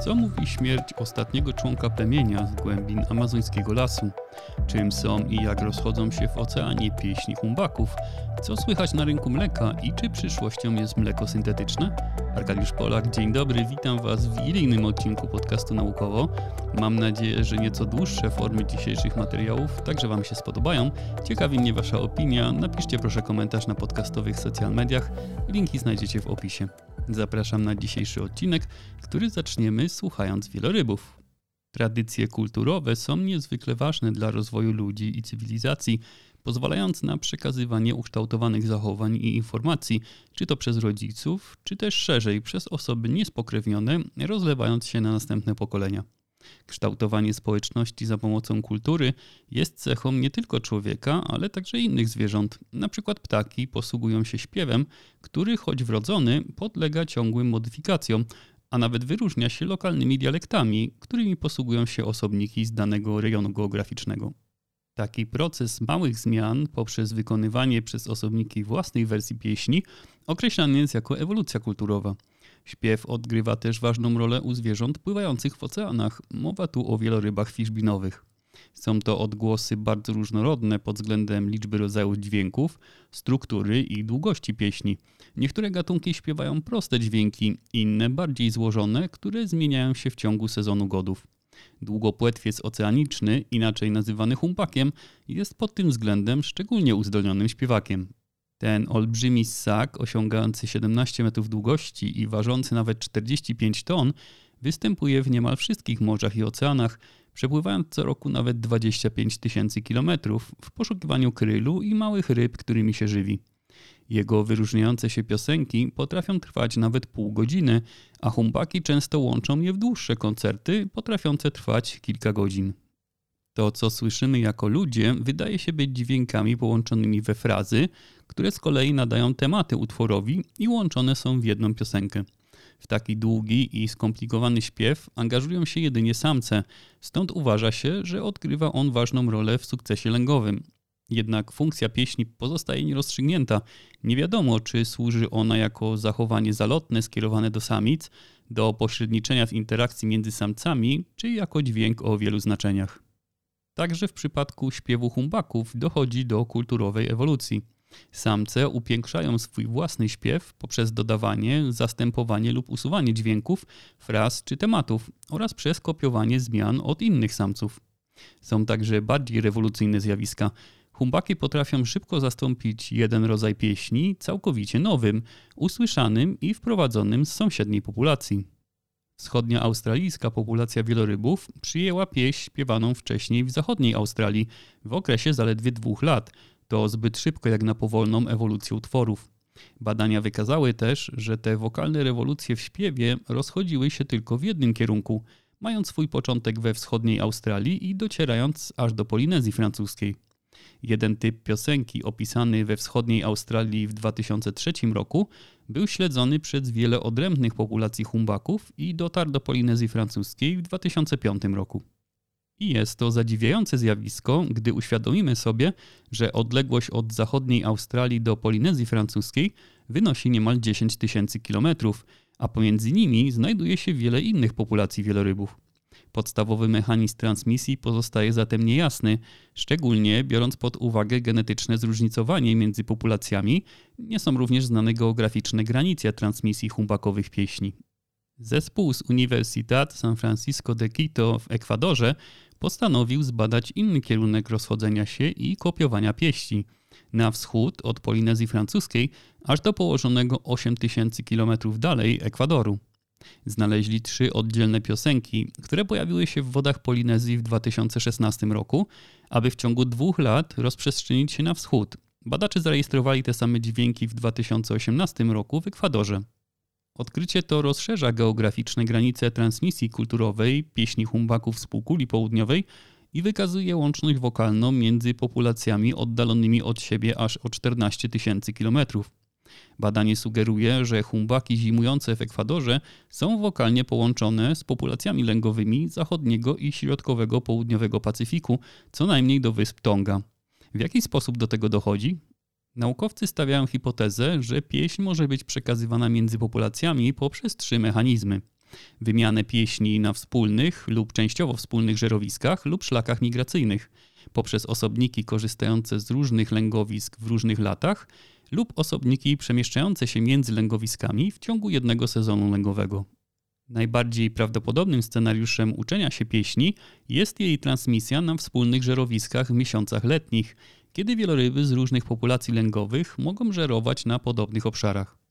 Co mówi śmierć ostatniego członka plemienia z głębin amazońskiego lasu? Czym są i jak rozchodzą się w oceanie pieśni humbaków? Co słychać na rynku mleka i czy przyszłością jest mleko syntetyczne? Arkadiusz Polak, dzień dobry, witam Was w innym odcinku podcastu Naukowo. Mam nadzieję, że nieco dłuższe formy dzisiejszych materiałów także Wam się spodobają. Ciekawi mnie Wasza opinia. Napiszcie proszę komentarz na podcastowych social mediach. Linki znajdziecie w opisie. Zapraszam na dzisiejszy odcinek, który zaczniemy słuchając wielorybów. Tradycje kulturowe są niezwykle ważne dla rozwoju ludzi i cywilizacji, pozwalając na przekazywanie ukształtowanych zachowań i informacji, czy to przez rodziców, czy też szerzej przez osoby niespokrewnione, rozlewając się na następne pokolenia. Kształtowanie społeczności za pomocą kultury jest cechą nie tylko człowieka, ale także innych zwierząt. Na przykład ptaki posługują się śpiewem, który choć wrodzony, podlega ciągłym modyfikacjom, a nawet wyróżnia się lokalnymi dialektami, którymi posługują się osobniki z danego rejonu geograficznego. Taki proces małych zmian poprzez wykonywanie przez osobniki własnej wersji pieśni określany jest jako ewolucja kulturowa. Śpiew odgrywa też ważną rolę u zwierząt pływających w oceanach. Mowa tu o wielorybach fiszbinowych. Są to odgłosy bardzo różnorodne pod względem liczby rodzajów dźwięków, struktury i długości pieśni. Niektóre gatunki śpiewają proste dźwięki, inne bardziej złożone, które zmieniają się w ciągu sezonu godów. Długopłetwiec oceaniczny, inaczej nazywany humpakiem, jest pod tym względem szczególnie uzdolnionym śpiewakiem. Ten olbrzymi ssak, osiągający 17 metrów długości i ważący nawet 45 ton, występuje w niemal wszystkich morzach i oceanach, przepływając co roku nawet 25 tysięcy kilometrów w poszukiwaniu krylu i małych ryb, którymi się żywi. Jego wyróżniające się piosenki potrafią trwać nawet pół godziny, a humpaki często łączą je w dłuższe koncerty, potrafiące trwać kilka godzin. To, co słyszymy jako ludzie, wydaje się być dźwiękami połączonymi we frazy, które z kolei nadają tematy utworowi i łączone są w jedną piosenkę. W taki długi i skomplikowany śpiew angażują się jedynie samce, stąd uważa się, że odgrywa on ważną rolę w sukcesie lęgowym. Jednak funkcja pieśni pozostaje nierozstrzygnięta. Nie wiadomo, czy służy ona jako zachowanie zalotne skierowane do samic, do pośredniczenia w interakcji między samcami, czy jako dźwięk o wielu znaczeniach. Także w przypadku śpiewu humbaków dochodzi do kulturowej ewolucji. Samce upiększają swój własny śpiew poprzez dodawanie, zastępowanie lub usuwanie dźwięków, fraz czy tematów oraz przez kopiowanie zmian od innych samców. Są także bardziej rewolucyjne zjawiska. Humbaki potrafią szybko zastąpić jeden rodzaj pieśni całkowicie nowym, usłyszanym i wprowadzonym z sąsiedniej populacji. Wschodnia australijska populacja wielorybów przyjęła pieśń śpiewaną wcześniej w zachodniej Australii w okresie zaledwie dwóch lat. To zbyt szybko jak na powolną ewolucję utworów. Badania wykazały też, że te wokalne rewolucje w śpiewie rozchodziły się tylko w jednym kierunku, mając swój początek we wschodniej Australii i docierając aż do Polinezji francuskiej. Jeden typ piosenki opisany we wschodniej Australii w 2003 roku był śledzony przez wiele odrębnych populacji humbaków i dotarł do Polinezji francuskiej w 2005 roku. I jest to zadziwiające zjawisko, gdy uświadomimy sobie, że odległość od zachodniej Australii do Polinezji francuskiej wynosi niemal 10 tysięcy kilometrów, a pomiędzy nimi znajduje się wiele innych populacji wielorybów. Podstawowy mechanizm transmisji pozostaje zatem niejasny, szczególnie biorąc pod uwagę genetyczne zróżnicowanie między populacjami. Nie są również znane geograficzne granice transmisji humbakowych pieśni. Zespół z Universidad San Francisco de Quito w Ekwadorze postanowił zbadać inny kierunek rozchodzenia się i kopiowania pieśni. Na wschód od Polinezji Francuskiej, aż do położonego 8000 km dalej Ekwadoru. Znaleźli trzy oddzielne piosenki, które pojawiły się w wodach Polinezji w 2016 roku, aby w ciągu dwóch lat rozprzestrzenić się na wschód. Badacze zarejestrowali te same dźwięki w 2018 roku w Ekwadorze. Odkrycie to rozszerza geograficzne granice transmisji kulturowej pieśni humbaków z półkuli południowej i wykazuje łączność wokalną między populacjami oddalonymi od siebie aż o 14 tysięcy kilometrów. Badanie sugeruje, że humbaki zimujące w Ekwadorze są wokalnie połączone z populacjami lęgowymi zachodniego i środkowego południowego Pacyfiku, co najmniej do wysp Tonga. W jaki sposób do tego dochodzi? Naukowcy stawiają hipotezę, że pieśń może być przekazywana między populacjami poprzez trzy mechanizmy. wymianę pieśni na wspólnych lub częściowo wspólnych żerowiskach lub szlakach migracyjnych, poprzez osobniki korzystające z różnych lęgowisk w różnych latach lub osobniki przemieszczające się między lęgowiskami w ciągu jednego sezonu lęgowego. Najbardziej prawdopodobnym scenariuszem uczenia się pieśni jest jej transmisja na wspólnych żerowiskach w miesiącach letnich, kiedy wieloryby z różnych populacji lęgowych mogą żerować na podobnych obszarach.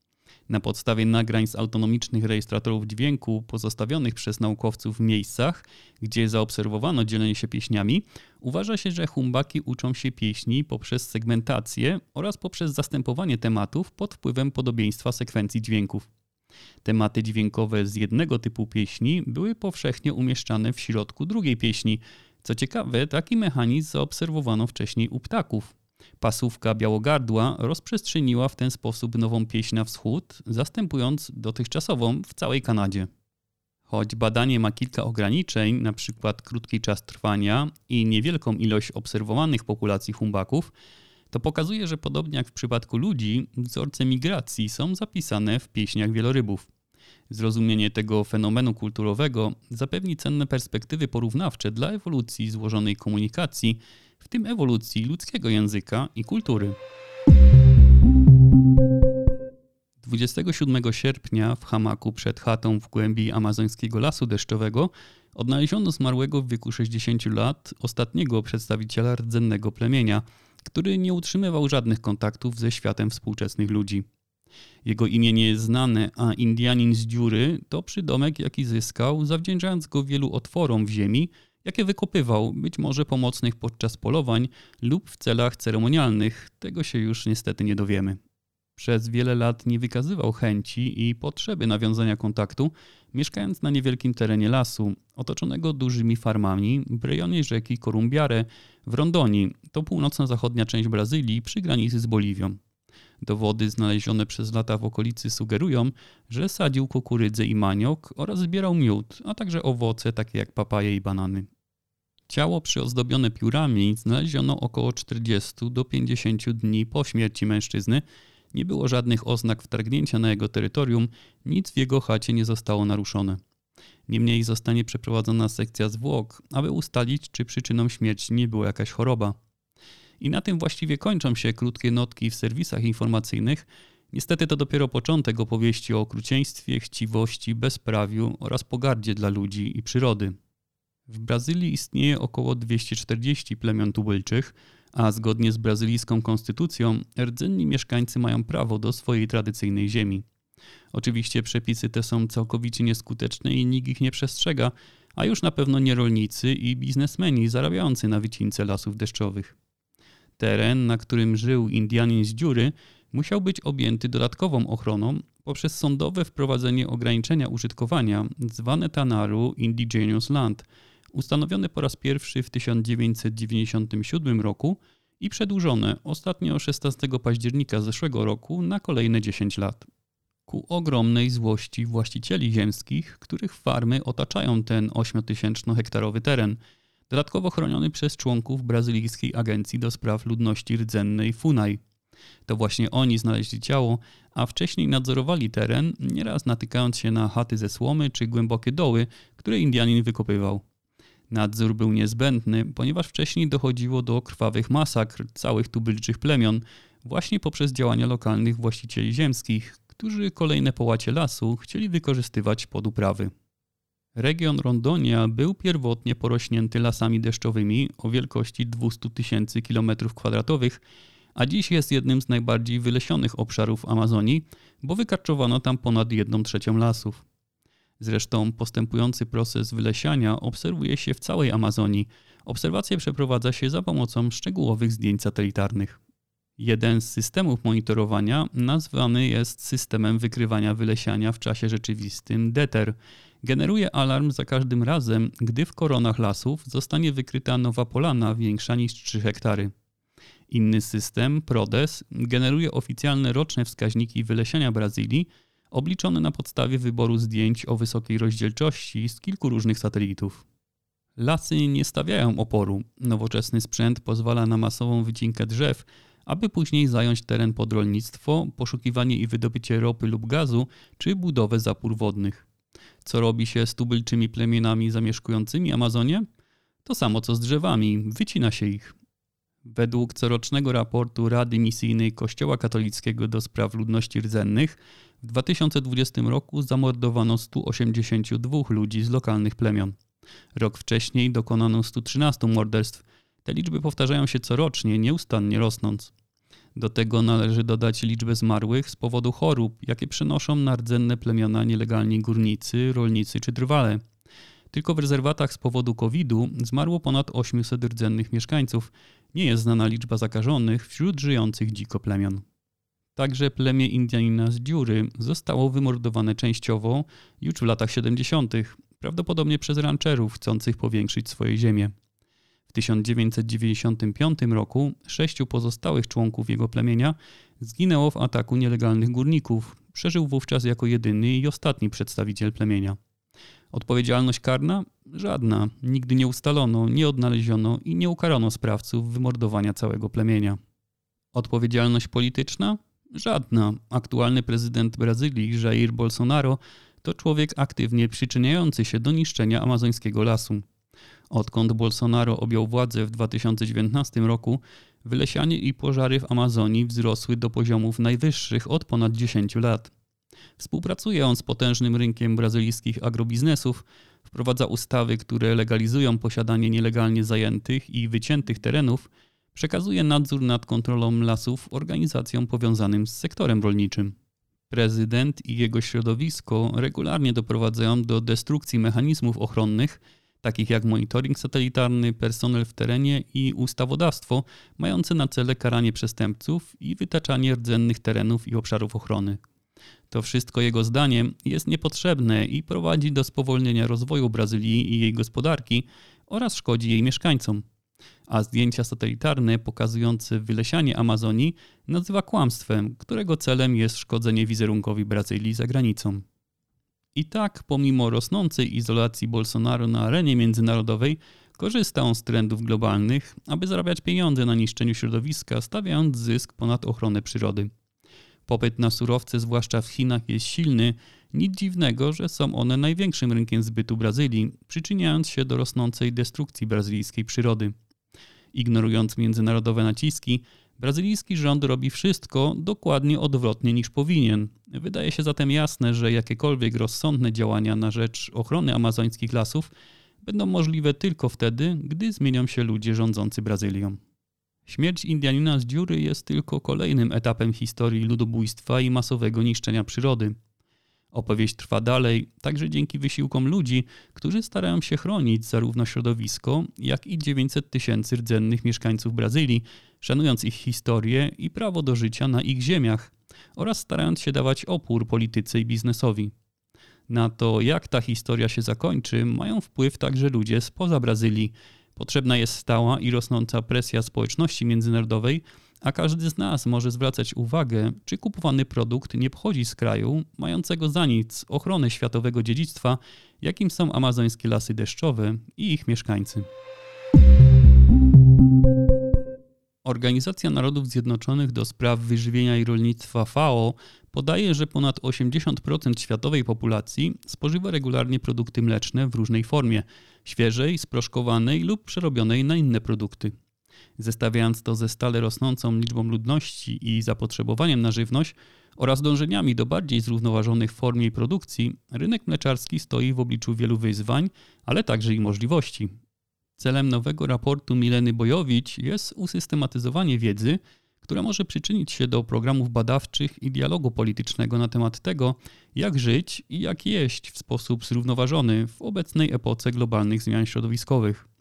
Na podstawie nagrań z autonomicznych rejestratorów dźwięku pozostawionych przez naukowców w miejscach, gdzie zaobserwowano dzielenie się pieśniami, uważa się, że humbaki uczą się pieśni poprzez segmentację oraz poprzez zastępowanie tematów pod wpływem podobieństwa sekwencji dźwięków. Tematy dźwiękowe z jednego typu pieśni były powszechnie umieszczane w środku drugiej pieśni. Co ciekawe, taki mechanizm zaobserwowano wcześniej u ptaków. Pasówka białogardła rozprzestrzeniła w ten sposób nową pieśń na wschód, zastępując dotychczasową w całej Kanadzie. Choć badanie ma kilka ograniczeń, np. krótki czas trwania i niewielką ilość obserwowanych populacji humbaków, to pokazuje, że podobnie jak w przypadku ludzi, wzorce migracji są zapisane w pieśniach wielorybów. Zrozumienie tego fenomenu kulturowego zapewni cenne perspektywy porównawcze dla ewolucji złożonej komunikacji, w tym ewolucji ludzkiego języka i kultury. 27 sierpnia w hamaku przed chatą w głębi amazońskiego lasu deszczowego odnaleziono zmarłego w wieku 60 lat ostatniego przedstawiciela rdzennego plemienia – który nie utrzymywał żadnych kontaktów ze światem współczesnych ludzi. Jego imię nie jest znane, a Indianin z dziury to przydomek, jaki zyskał, zawdzięczając go wielu otworom w ziemi, jakie wykopywał, być może pomocnych podczas polowań lub w celach ceremonialnych. Tego się już niestety nie dowiemy. Przez wiele lat nie wykazywał chęci i potrzeby nawiązania kontaktu, mieszkając na niewielkim terenie lasu, otoczonego dużymi farmami w rejonie rzeki Korumbiare w Rondoni, to północno-zachodnia część Brazylii przy granicy z Boliwią. Dowody znalezione przez lata w okolicy sugerują, że sadził kukurydzę i maniok oraz zbierał miód, a także owoce takie jak papaje i banany. Ciało przyozdobione piórami znaleziono około 40 do 50 dni po śmierci mężczyzny, nie było żadnych oznak wtargnięcia na jego terytorium, nic w jego chacie nie zostało naruszone. Niemniej zostanie przeprowadzona sekcja zwłok, aby ustalić, czy przyczyną śmierci nie była jakaś choroba. I na tym właściwie kończą się krótkie notki w serwisach informacyjnych. Niestety to dopiero początek opowieści o okrucieństwie, chciwości, bezprawiu oraz pogardzie dla ludzi i przyrody. W Brazylii istnieje około 240 plemion tubylczych, a zgodnie z brazylijską konstytucją rdzenni mieszkańcy mają prawo do swojej tradycyjnej ziemi. Oczywiście przepisy te są całkowicie nieskuteczne i nikt ich nie przestrzega, a już na pewno nie rolnicy i biznesmeni zarabiający na wycince lasów deszczowych. Teren, na którym żył Indianin z dziury, musiał być objęty dodatkową ochroną poprzez sądowe wprowadzenie ograniczenia użytkowania zwane Tanaru Indigenous Land – ustanowione po raz pierwszy w 1997 roku i przedłużone ostatnio 16 października zeszłego roku na kolejne 10 lat. Ku ogromnej złości właścicieli ziemskich, których farmy otaczają ten 8000-hektarowy teren, dodatkowo chroniony przez członków brazylijskiej agencji do spraw ludności rdzennej FUNAI. To właśnie oni znaleźli ciało, a wcześniej nadzorowali teren, nieraz natykając się na chaty ze słomy czy głębokie doły, które Indianin wykopywał. Nadzór był niezbędny, ponieważ wcześniej dochodziło do krwawych masakr całych tubylczych plemion właśnie poprzez działania lokalnych właścicieli ziemskich, którzy kolejne połacie lasu chcieli wykorzystywać pod uprawy. Region Rondonia był pierwotnie porośnięty lasami deszczowymi o wielkości 200 tysięcy km2, a dziś jest jednym z najbardziej wylesionych obszarów Amazonii, bo wykarczowano tam ponad 1 trzecią lasów. Zresztą postępujący proces wylesiania obserwuje się w całej Amazonii. Obserwacje przeprowadza się za pomocą szczegółowych zdjęć satelitarnych. Jeden z systemów monitorowania nazwany jest systemem wykrywania wylesiania w czasie rzeczywistym DETER. Generuje alarm za każdym razem, gdy w koronach lasów zostanie wykryta nowa polana większa niż 3 hektary. Inny system, PRODES, generuje oficjalne roczne wskaźniki wylesiania Brazylii obliczony na podstawie wyboru zdjęć o wysokiej rozdzielczości z kilku różnych satelitów. Lasy nie stawiają oporu. Nowoczesny sprzęt pozwala na masową wycinkę drzew, aby później zająć teren pod rolnictwo, poszukiwanie i wydobycie ropy lub gazu, czy budowę zapór wodnych. Co robi się z tubylczymi plemionami zamieszkującymi Amazonię? To samo co z drzewami, wycina się ich. Według corocznego raportu Rady Misyjnej Kościoła Katolickiego do spraw ludności rdzennych w 2020 roku zamordowano 182 ludzi z lokalnych plemion. Rok wcześniej dokonano 113 morderstw. Te liczby powtarzają się corocznie, nieustannie rosnąc. Do tego należy dodać liczbę zmarłych z powodu chorób, jakie przenoszą na rdzenne plemiona nielegalni górnicy, rolnicy czy drwale. Tylko w rezerwatach z powodu COVID-u zmarło ponad 800 rdzennych mieszkańców. Nie jest znana liczba zakażonych wśród żyjących dziko plemion. Także plemię Indianina z Dziury zostało wymordowane częściowo już w latach 70., prawdopodobnie przez rancherów chcących powiększyć swoje ziemię. W 1995 roku sześciu pozostałych członków jego plemienia zginęło w ataku nielegalnych górników. Przeżył wówczas jako jedyny i ostatni przedstawiciel plemienia. Odpowiedzialność karna? Żadna. Nigdy nie ustalono, nie odnaleziono i nie ukarano sprawców wymordowania całego plemienia. Odpowiedzialność polityczna? Żadna. Aktualny prezydent Brazylii, Jair Bolsonaro, to człowiek aktywnie przyczyniający się do niszczenia amazońskiego lasu. Odkąd Bolsonaro objął władzę w 2019 roku, wylesianie i pożary w Amazonii wzrosły do poziomów najwyższych od ponad 10 lat. Współpracuje on z potężnym rynkiem brazylijskich agrobiznesów, wprowadza ustawy, które legalizują posiadanie nielegalnie zajętych i wyciętych terenów, przekazuje nadzór nad kontrolą lasów organizacjom powiązanym z sektorem rolniczym. Prezydent i jego środowisko regularnie doprowadzają do destrukcji mechanizmów ochronnych, takich jak monitoring satelitarny, personel w terenie i ustawodawstwo, mające na cele karanie przestępców i wytaczanie rdzennych terenów i obszarów ochrony. To wszystko jego zdaniem jest niepotrzebne i prowadzi do spowolnienia rozwoju Brazylii i jej gospodarki oraz szkodzi jej mieszkańcom. A zdjęcia satelitarne pokazujące wylesianie Amazonii nazywa kłamstwem, którego celem jest szkodzenie wizerunkowi Brazylii za granicą. I tak, pomimo rosnącej izolacji Bolsonaro na arenie międzynarodowej, korzysta on z trendów globalnych, aby zarabiać pieniądze na niszczeniu środowiska, stawiając zysk ponad ochronę przyrody. Popyt na surowce, zwłaszcza w Chinach, jest silny. Nic dziwnego, że są one największym rynkiem zbytu Brazylii, przyczyniając się do rosnącej destrukcji brazylijskiej przyrody. Ignorując międzynarodowe naciski, brazylijski rząd robi wszystko dokładnie odwrotnie niż powinien. Wydaje się zatem jasne, że jakiekolwiek rozsądne działania na rzecz ochrony amazońskich lasów będą możliwe tylko wtedy, gdy zmienią się ludzie rządzący Brazylią. Śmierć Indianina z dziury jest tylko kolejnym etapem historii ludobójstwa i masowego niszczenia przyrody. Opowieść trwa dalej, także dzięki wysiłkom ludzi, którzy starają się chronić zarówno środowisko, jak i 900 tysięcy rdzennych mieszkańców Brazylii, szanując ich historię i prawo do życia na ich ziemiach oraz starając się dawać opór polityce i biznesowi. Na to, jak ta historia się zakończy, mają wpływ także ludzie spoza Brazylii, Potrzebna jest stała i rosnąca presja społeczności międzynarodowej, a każdy z nas może zwracać uwagę, czy kupowany produkt nie pochodzi z kraju mającego za nic ochronę światowego dziedzictwa, jakim są amazońskie lasy deszczowe i ich mieszkańcy. Organizacja Narodów Zjednoczonych do spraw wyżywienia i rolnictwa FAO podaje, że ponad 80% światowej populacji spożywa regularnie produkty mleczne w różnej formie świeżej, sproszkowanej lub przerobionej na inne produkty. Zestawiając to ze stale rosnącą liczbą ludności i zapotrzebowaniem na żywność oraz dążeniami do bardziej zrównoważonej formie i produkcji, rynek mleczarski stoi w obliczu wielu wyzwań, ale także i możliwości. Celem nowego raportu Mileny Bojowicz jest usystematyzowanie wiedzy, która może przyczynić się do programów badawczych i dialogu politycznego na temat tego, jak żyć i jak jeść w sposób zrównoważony w obecnej epoce globalnych zmian środowiskowych.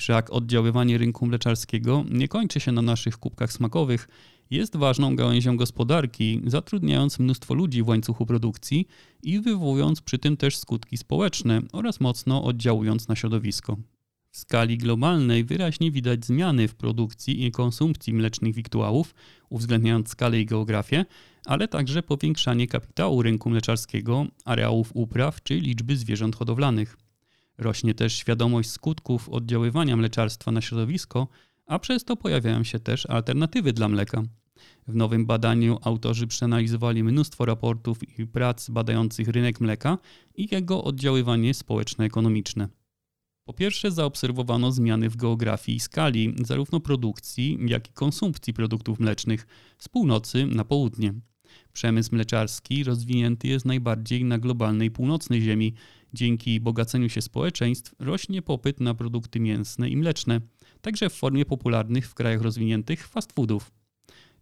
Wszak oddziaływanie rynku mleczarskiego nie kończy się na naszych kubkach smakowych, jest ważną gałęzią gospodarki, zatrudniając mnóstwo ludzi w łańcuchu produkcji i wywołując przy tym też skutki społeczne oraz mocno oddziałując na środowisko. W skali globalnej wyraźnie widać zmiany w produkcji i konsumpcji mlecznych wiktuałów, uwzględniając skalę i geografię, ale także powiększanie kapitału rynku mleczarskiego, areałów upraw czy liczby zwierząt hodowlanych. Rośnie też świadomość skutków oddziaływania mleczarstwa na środowisko, a przez to pojawiają się też alternatywy dla mleka. W nowym badaniu autorzy przeanalizowali mnóstwo raportów i prac badających rynek mleka i jego oddziaływanie społeczno-ekonomiczne. Po pierwsze, zaobserwowano zmiany w geografii i skali zarówno produkcji, jak i konsumpcji produktów mlecznych z północy na południe. Przemysł mleczarski rozwinięty jest najbardziej na globalnej północnej ziemi. Dzięki bogaceniu się społeczeństw rośnie popyt na produkty mięsne i mleczne, także w formie popularnych w krajach rozwiniętych fast foodów.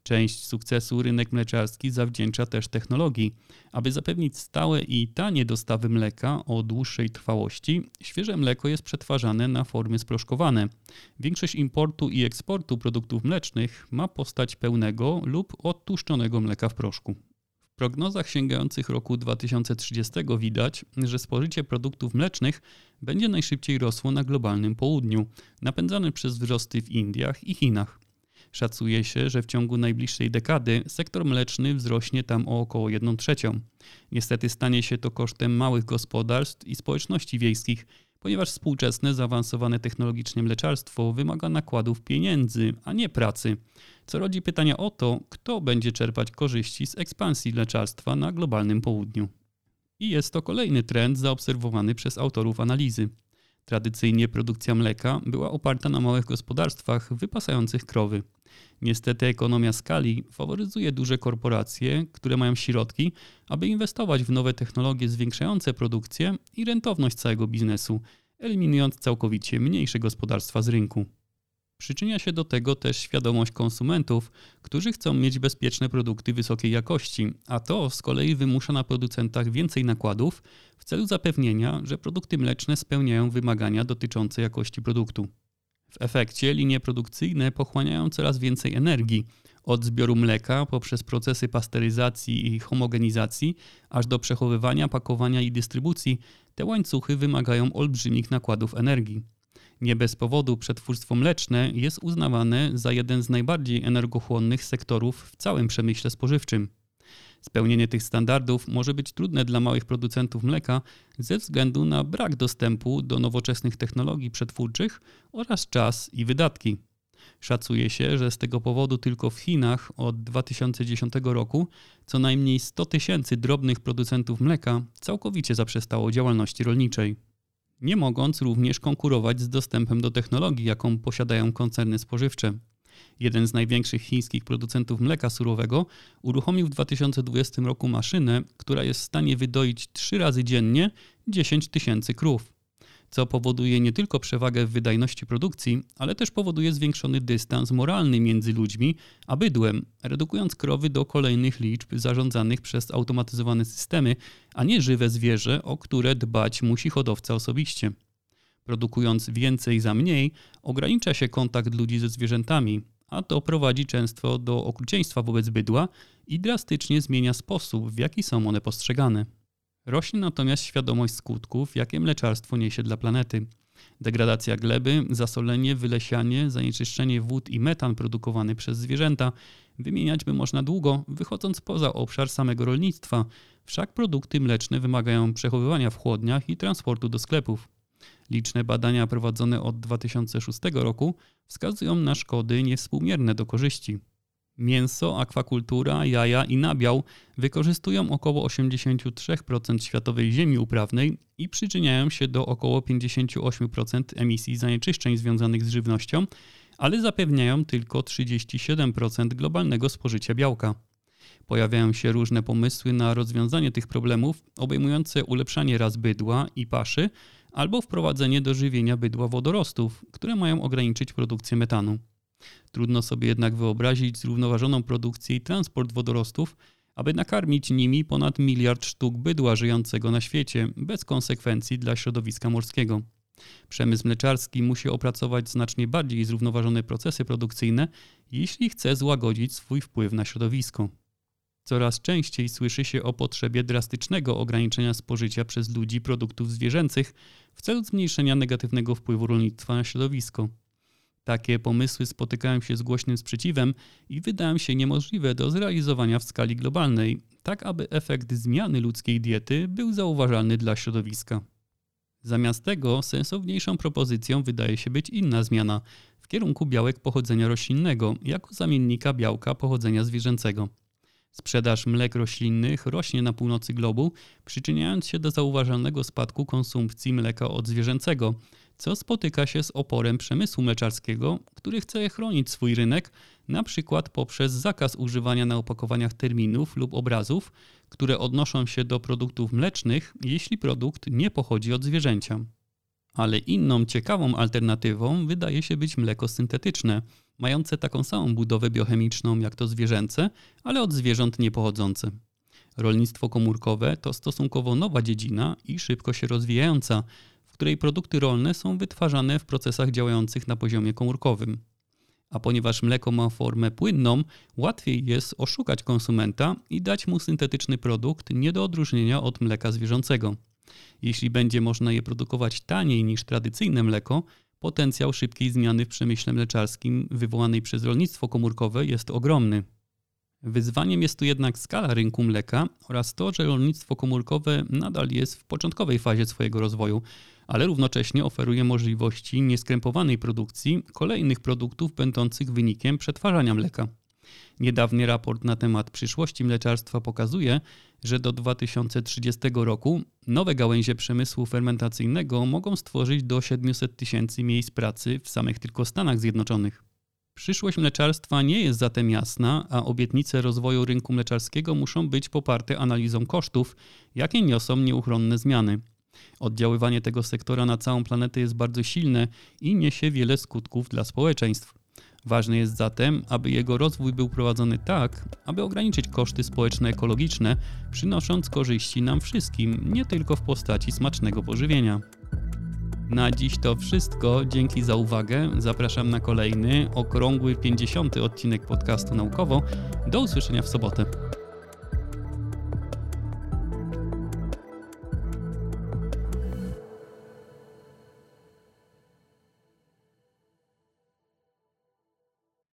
Część sukcesu rynek mleczarski zawdzięcza też technologii. Aby zapewnić stałe i tanie dostawy mleka o dłuższej trwałości, świeże mleko jest przetwarzane na formy sproszkowane. Większość importu i eksportu produktów mlecznych ma postać pełnego lub odtłuszczonego mleka w proszku. Prognozach sięgających roku 2030 widać, że spożycie produktów mlecznych będzie najszybciej rosło na globalnym południu, napędzane przez wzrosty w Indiach i Chinach. Szacuje się, że w ciągu najbliższej dekady sektor mleczny wzrośnie tam o około 1 trzecią. Niestety stanie się to kosztem małych gospodarstw i społeczności wiejskich, ponieważ współczesne, zaawansowane technologicznie mleczarstwo wymaga nakładów pieniędzy, a nie pracy, co rodzi pytania o to, kto będzie czerpać korzyści z ekspansji mleczarstwa na globalnym południu. I jest to kolejny trend zaobserwowany przez autorów analizy. Tradycyjnie produkcja mleka była oparta na małych gospodarstwach wypasających krowy. Niestety ekonomia skali faworyzuje duże korporacje, które mają środki, aby inwestować w nowe technologie zwiększające produkcję i rentowność całego biznesu, eliminując całkowicie mniejsze gospodarstwa z rynku. Przyczynia się do tego też świadomość konsumentów, którzy chcą mieć bezpieczne produkty wysokiej jakości, a to z kolei wymusza na producentach więcej nakładów w celu zapewnienia, że produkty mleczne spełniają wymagania dotyczące jakości produktu. W efekcie linie produkcyjne pochłaniają coraz więcej energii, od zbioru mleka poprzez procesy pasteryzacji i homogenizacji, aż do przechowywania, pakowania i dystrybucji, te łańcuchy wymagają olbrzymich nakładów energii. Nie bez powodu przetwórstwo mleczne jest uznawane za jeden z najbardziej energochłonnych sektorów w całym przemyśle spożywczym. Spełnienie tych standardów może być trudne dla małych producentów mleka ze względu na brak dostępu do nowoczesnych technologii przetwórczych oraz czas i wydatki. Szacuje się, że z tego powodu tylko w Chinach od 2010 roku co najmniej 100 tysięcy drobnych producentów mleka całkowicie zaprzestało działalności rolniczej. Nie mogąc również konkurować z dostępem do technologii, jaką posiadają koncerny spożywcze. Jeden z największych chińskich producentów mleka surowego uruchomił w 2020 roku maszynę, która jest w stanie wydoić trzy razy dziennie 10 tysięcy krów, co powoduje nie tylko przewagę w wydajności produkcji, ale też powoduje zwiększony dystans moralny między ludźmi a bydłem, redukując krowy do kolejnych liczb zarządzanych przez automatyzowane systemy, a nie żywe zwierzę, o które dbać musi hodowca osobiście. Produkując więcej za mniej, ogranicza się kontakt ludzi ze zwierzętami, a to prowadzi często do okrucieństwa wobec bydła i drastycznie zmienia sposób, w jaki są one postrzegane. Rośnie natomiast świadomość skutków, jakie mleczarstwo niesie dla planety. Degradacja gleby, zasolenie, wylesianie, zanieczyszczenie wód i metan produkowany przez zwierzęta wymieniać by można długo, wychodząc poza obszar samego rolnictwa, wszak produkty mleczne wymagają przechowywania w chłodniach i transportu do sklepów. Liczne badania prowadzone od 2006 roku wskazują na szkody niewspółmierne do korzyści. Mięso, akwakultura, jaja i nabiał wykorzystują około 83% światowej ziemi uprawnej i przyczyniają się do około 58% emisji zanieczyszczeń związanych z żywnością, ale zapewniają tylko 37% globalnego spożycia białka. Pojawiają się różne pomysły na rozwiązanie tych problemów, obejmujące ulepszanie ras bydła i paszy albo wprowadzenie do żywienia bydła wodorostów, które mają ograniczyć produkcję metanu. Trudno sobie jednak wyobrazić zrównoważoną produkcję i transport wodorostów, aby nakarmić nimi ponad miliard sztuk bydła żyjącego na świecie, bez konsekwencji dla środowiska morskiego. Przemysł mleczarski musi opracować znacznie bardziej zrównoważone procesy produkcyjne, jeśli chce złagodzić swój wpływ na środowisko. Coraz częściej słyszy się o potrzebie drastycznego ograniczenia spożycia przez ludzi produktów zwierzęcych w celu zmniejszenia negatywnego wpływu rolnictwa na środowisko. Takie pomysły spotykają się z głośnym sprzeciwem i wydają się niemożliwe do zrealizowania w skali globalnej, tak aby efekt zmiany ludzkiej diety był zauważalny dla środowiska. Zamiast tego sensowniejszą propozycją wydaje się być inna zmiana w kierunku białek pochodzenia roślinnego jako zamiennika białka pochodzenia zwierzęcego. Sprzedaż mlek roślinnych rośnie na północy globu, przyczyniając się do zauważalnego spadku konsumpcji mleka odzwierzęcego, co spotyka się z oporem przemysłu mleczarskiego, który chce chronić swój rynek, na przykład poprzez zakaz używania na opakowaniach terminów lub obrazów, które odnoszą się do produktów mlecznych, jeśli produkt nie pochodzi od zwierzęcia. Ale inną ciekawą alternatywą wydaje się być mleko syntetyczne, mające taką samą budowę biochemiczną jak to zwierzęce, ale od zwierząt niepochodzące. Rolnictwo komórkowe to stosunkowo nowa dziedzina i szybko się rozwijająca, w której produkty rolne są wytwarzane w procesach działających na poziomie komórkowym. A ponieważ mleko ma formę płynną, łatwiej jest oszukać konsumenta i dać mu syntetyczny produkt nie do odróżnienia od mleka zwierzęcego. Jeśli będzie można je produkować taniej niż tradycyjne mleko, potencjał szybkiej zmiany w przemyśle mleczarskim wywołanej przez rolnictwo komórkowe jest ogromny. Wyzwaniem jest tu jednak skala rynku mleka oraz to, że rolnictwo komórkowe nadal jest w początkowej fazie swojego rozwoju, ale równocześnie oferuje możliwości nieskrępowanej produkcji kolejnych produktów będących wynikiem przetwarzania mleka. Niedawny raport na temat przyszłości mleczarstwa pokazuje, że do 2030 roku nowe gałęzie przemysłu fermentacyjnego mogą stworzyć do 700 tysięcy miejsc pracy w samych tylko Stanach Zjednoczonych. Przyszłość mleczarstwa nie jest zatem jasna, a obietnice rozwoju rynku mleczarskiego muszą być poparte analizą kosztów, jakie niosą nieuchronne zmiany. Oddziaływanie tego sektora na całą planetę jest bardzo silne i niesie wiele skutków dla społeczeństw. Ważne jest zatem, aby jego rozwój był prowadzony tak, aby ograniczyć koszty społeczno-ekologiczne, przynosząc korzyści nam wszystkim, nie tylko w postaci smacznego pożywienia. Na dziś to wszystko. Dzięki za uwagę. Zapraszam na kolejny, okrągły 50. odcinek podcastu naukowo. Do usłyszenia w sobotę.